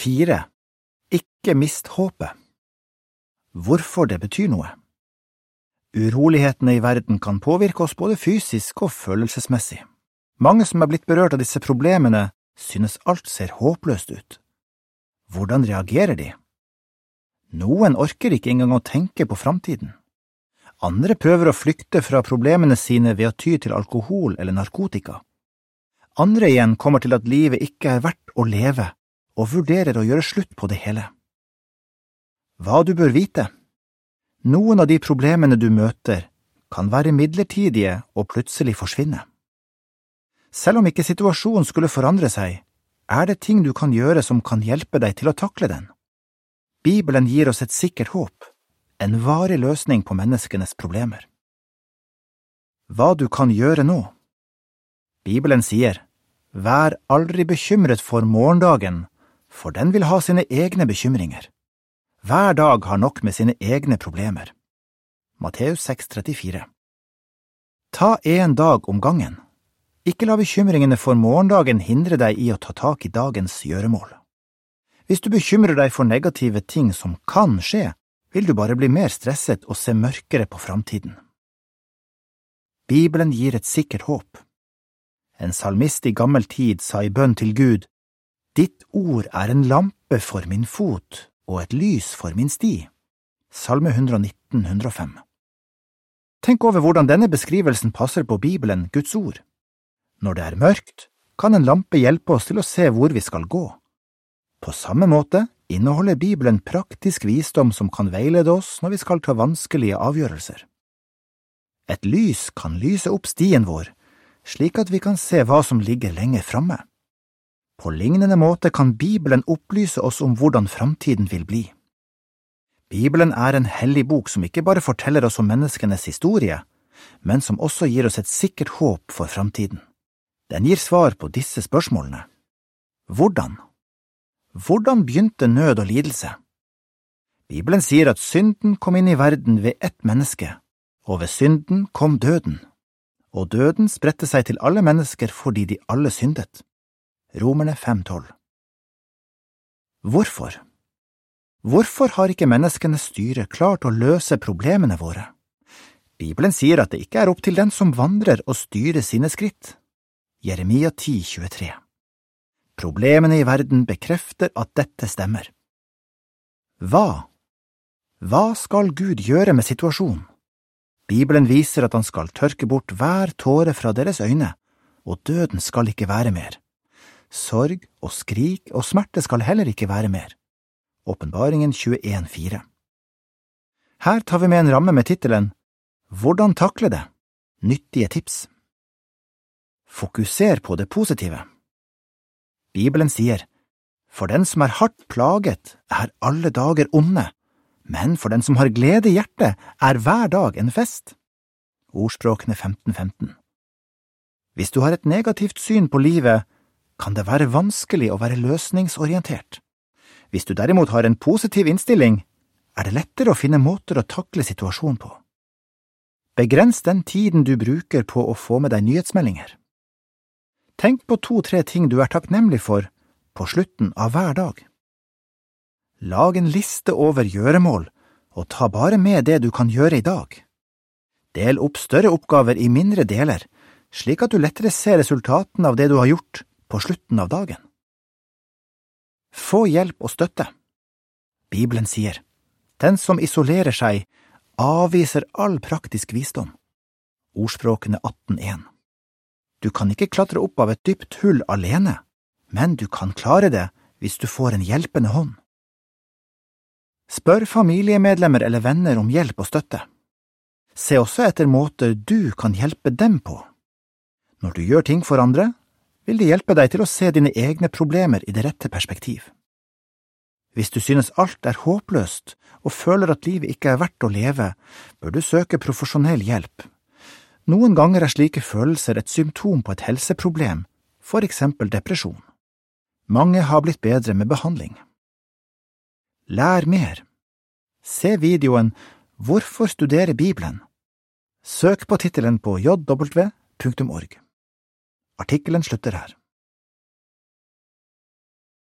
Fire. Ikke mist håpet. Hvorfor det betyr noe. Urolighetene i verden kan påvirke oss både fysisk og følelsesmessig. Mange som er blitt berørt av disse problemene, synes alt ser håpløst ut. Hvordan reagerer de? Noen orker ikke engang å tenke på framtiden. Andre prøver å flykte fra problemene sine ved å ty til alkohol eller narkotika. Andre igjen kommer til at livet ikke er verdt å leve, og vurderer å gjøre slutt på det hele. Hva du bør vite Noen av de problemene du møter, kan være midlertidige og plutselig forsvinne. Selv om ikke situasjonen skulle forandre seg, er det ting du kan gjøre som kan hjelpe deg til å takle den. Bibelen gir oss et sikkert håp, en varig løsning på menneskenes problemer. Hva du kan gjøre nå Bibelen sier, Vær aldri bekymret for morgendagen, for den vil ha sine egne bekymringer. Hver dag har nok med sine egne problemer. Matteus 6,34 Ta en dag om gangen. Ikke la bekymringene for morgendagen hindre deg i å ta tak i dagens gjøremål. Hvis du bekymrer deg for negative ting som kan skje, vil du bare bli mer stresset og se mørkere på framtiden. Bibelen gir et sikkert håp. En salmist i gammel tid sa i bønn til Gud, Ditt ord er en lampe for min fot og et lys for min sti. Salme 119, 105 Tenk over hvordan denne beskrivelsen passer på Bibelen, Guds ord. Når det er mørkt, kan en lampe hjelpe oss til å se hvor vi skal gå. På samme måte inneholder Bibelen praktisk visdom som kan veilede oss når vi skal ta vanskelige avgjørelser. Et lys kan lyse opp stien vår, slik at vi kan se hva som ligger lenger framme. På lignende måte kan Bibelen opplyse oss om hvordan framtiden vil bli. Bibelen er en hellig bok som ikke bare forteller oss om menneskenes historie, men som også gir oss et sikkert håp for framtiden. Den gir svar på disse spørsmålene. Hvordan? Hvordan begynte nød og lidelse? Bibelen sier at synden kom inn i verden ved ett menneske, og ved synden kom døden og døden spredte seg til alle mennesker fordi de alle syndet. Romerne 5,12 Hvorfor? Hvorfor har ikke menneskenes styre klart å løse problemene våre? Bibelen sier at det ikke er opp til den som vandrer å styre sine skritt. Jeremia 10, 23 Problemene i verden bekrefter at dette stemmer. Hva? Hva skal Gud gjøre med situasjonen? Bibelen viser at han skal tørke bort hver tåre fra deres øyne, og døden skal ikke være mer. Sorg og skrik og smerte skal heller ikke være mer. Åpenbaringen 21,4 Her tar vi med en ramme med tittelen Hvordan takle det? Nyttige tips. Fokuser på det positive. Bibelen sier, For den som er hardt plaget, er alle dager onde, men for den som har glede i hjertet, er hver dag en fest. Ordspråkene 1515 Hvis du har et negativt syn på livet, kan det være vanskelig å være løsningsorientert. Hvis du derimot har en positiv innstilling, er det lettere å finne måter å takle situasjonen på. Begrens den tiden du bruker på å få med deg nyhetsmeldinger. Tenk på to–tre ting du er takknemlig for på slutten av hver dag. Lag en liste over gjøremål, og ta bare med det du kan gjøre i dag. Del opp større oppgaver i mindre deler, slik at du lettere ser resultatene av det du har gjort på slutten av dagen. Få hjelp og støtte. Bibelen sier, Den som isolerer seg, avviser all praktisk visdom. Ordspråkene 18.1 Du kan ikke klatre opp av et dypt hull alene, men du kan klare det hvis du får en hjelpende hånd. Spør familiemedlemmer eller venner om hjelp og støtte. Se også etter måter du kan hjelpe dem på. Når du gjør ting for andre, vil det hjelpe deg til å se dine egne problemer i det rette perspektiv. Hvis du synes alt er håpløst og føler at livet ikke er verdt å leve, bør du søke profesjonell hjelp. Noen ganger er slike følelser et symptom på et helseproblem, for eksempel depresjon. Mange har blitt bedre med behandling. Lær mer. Se videoen Hvorfor studere Bibelen? Søk på tittelen på jw.org. Artikkelen slutter her.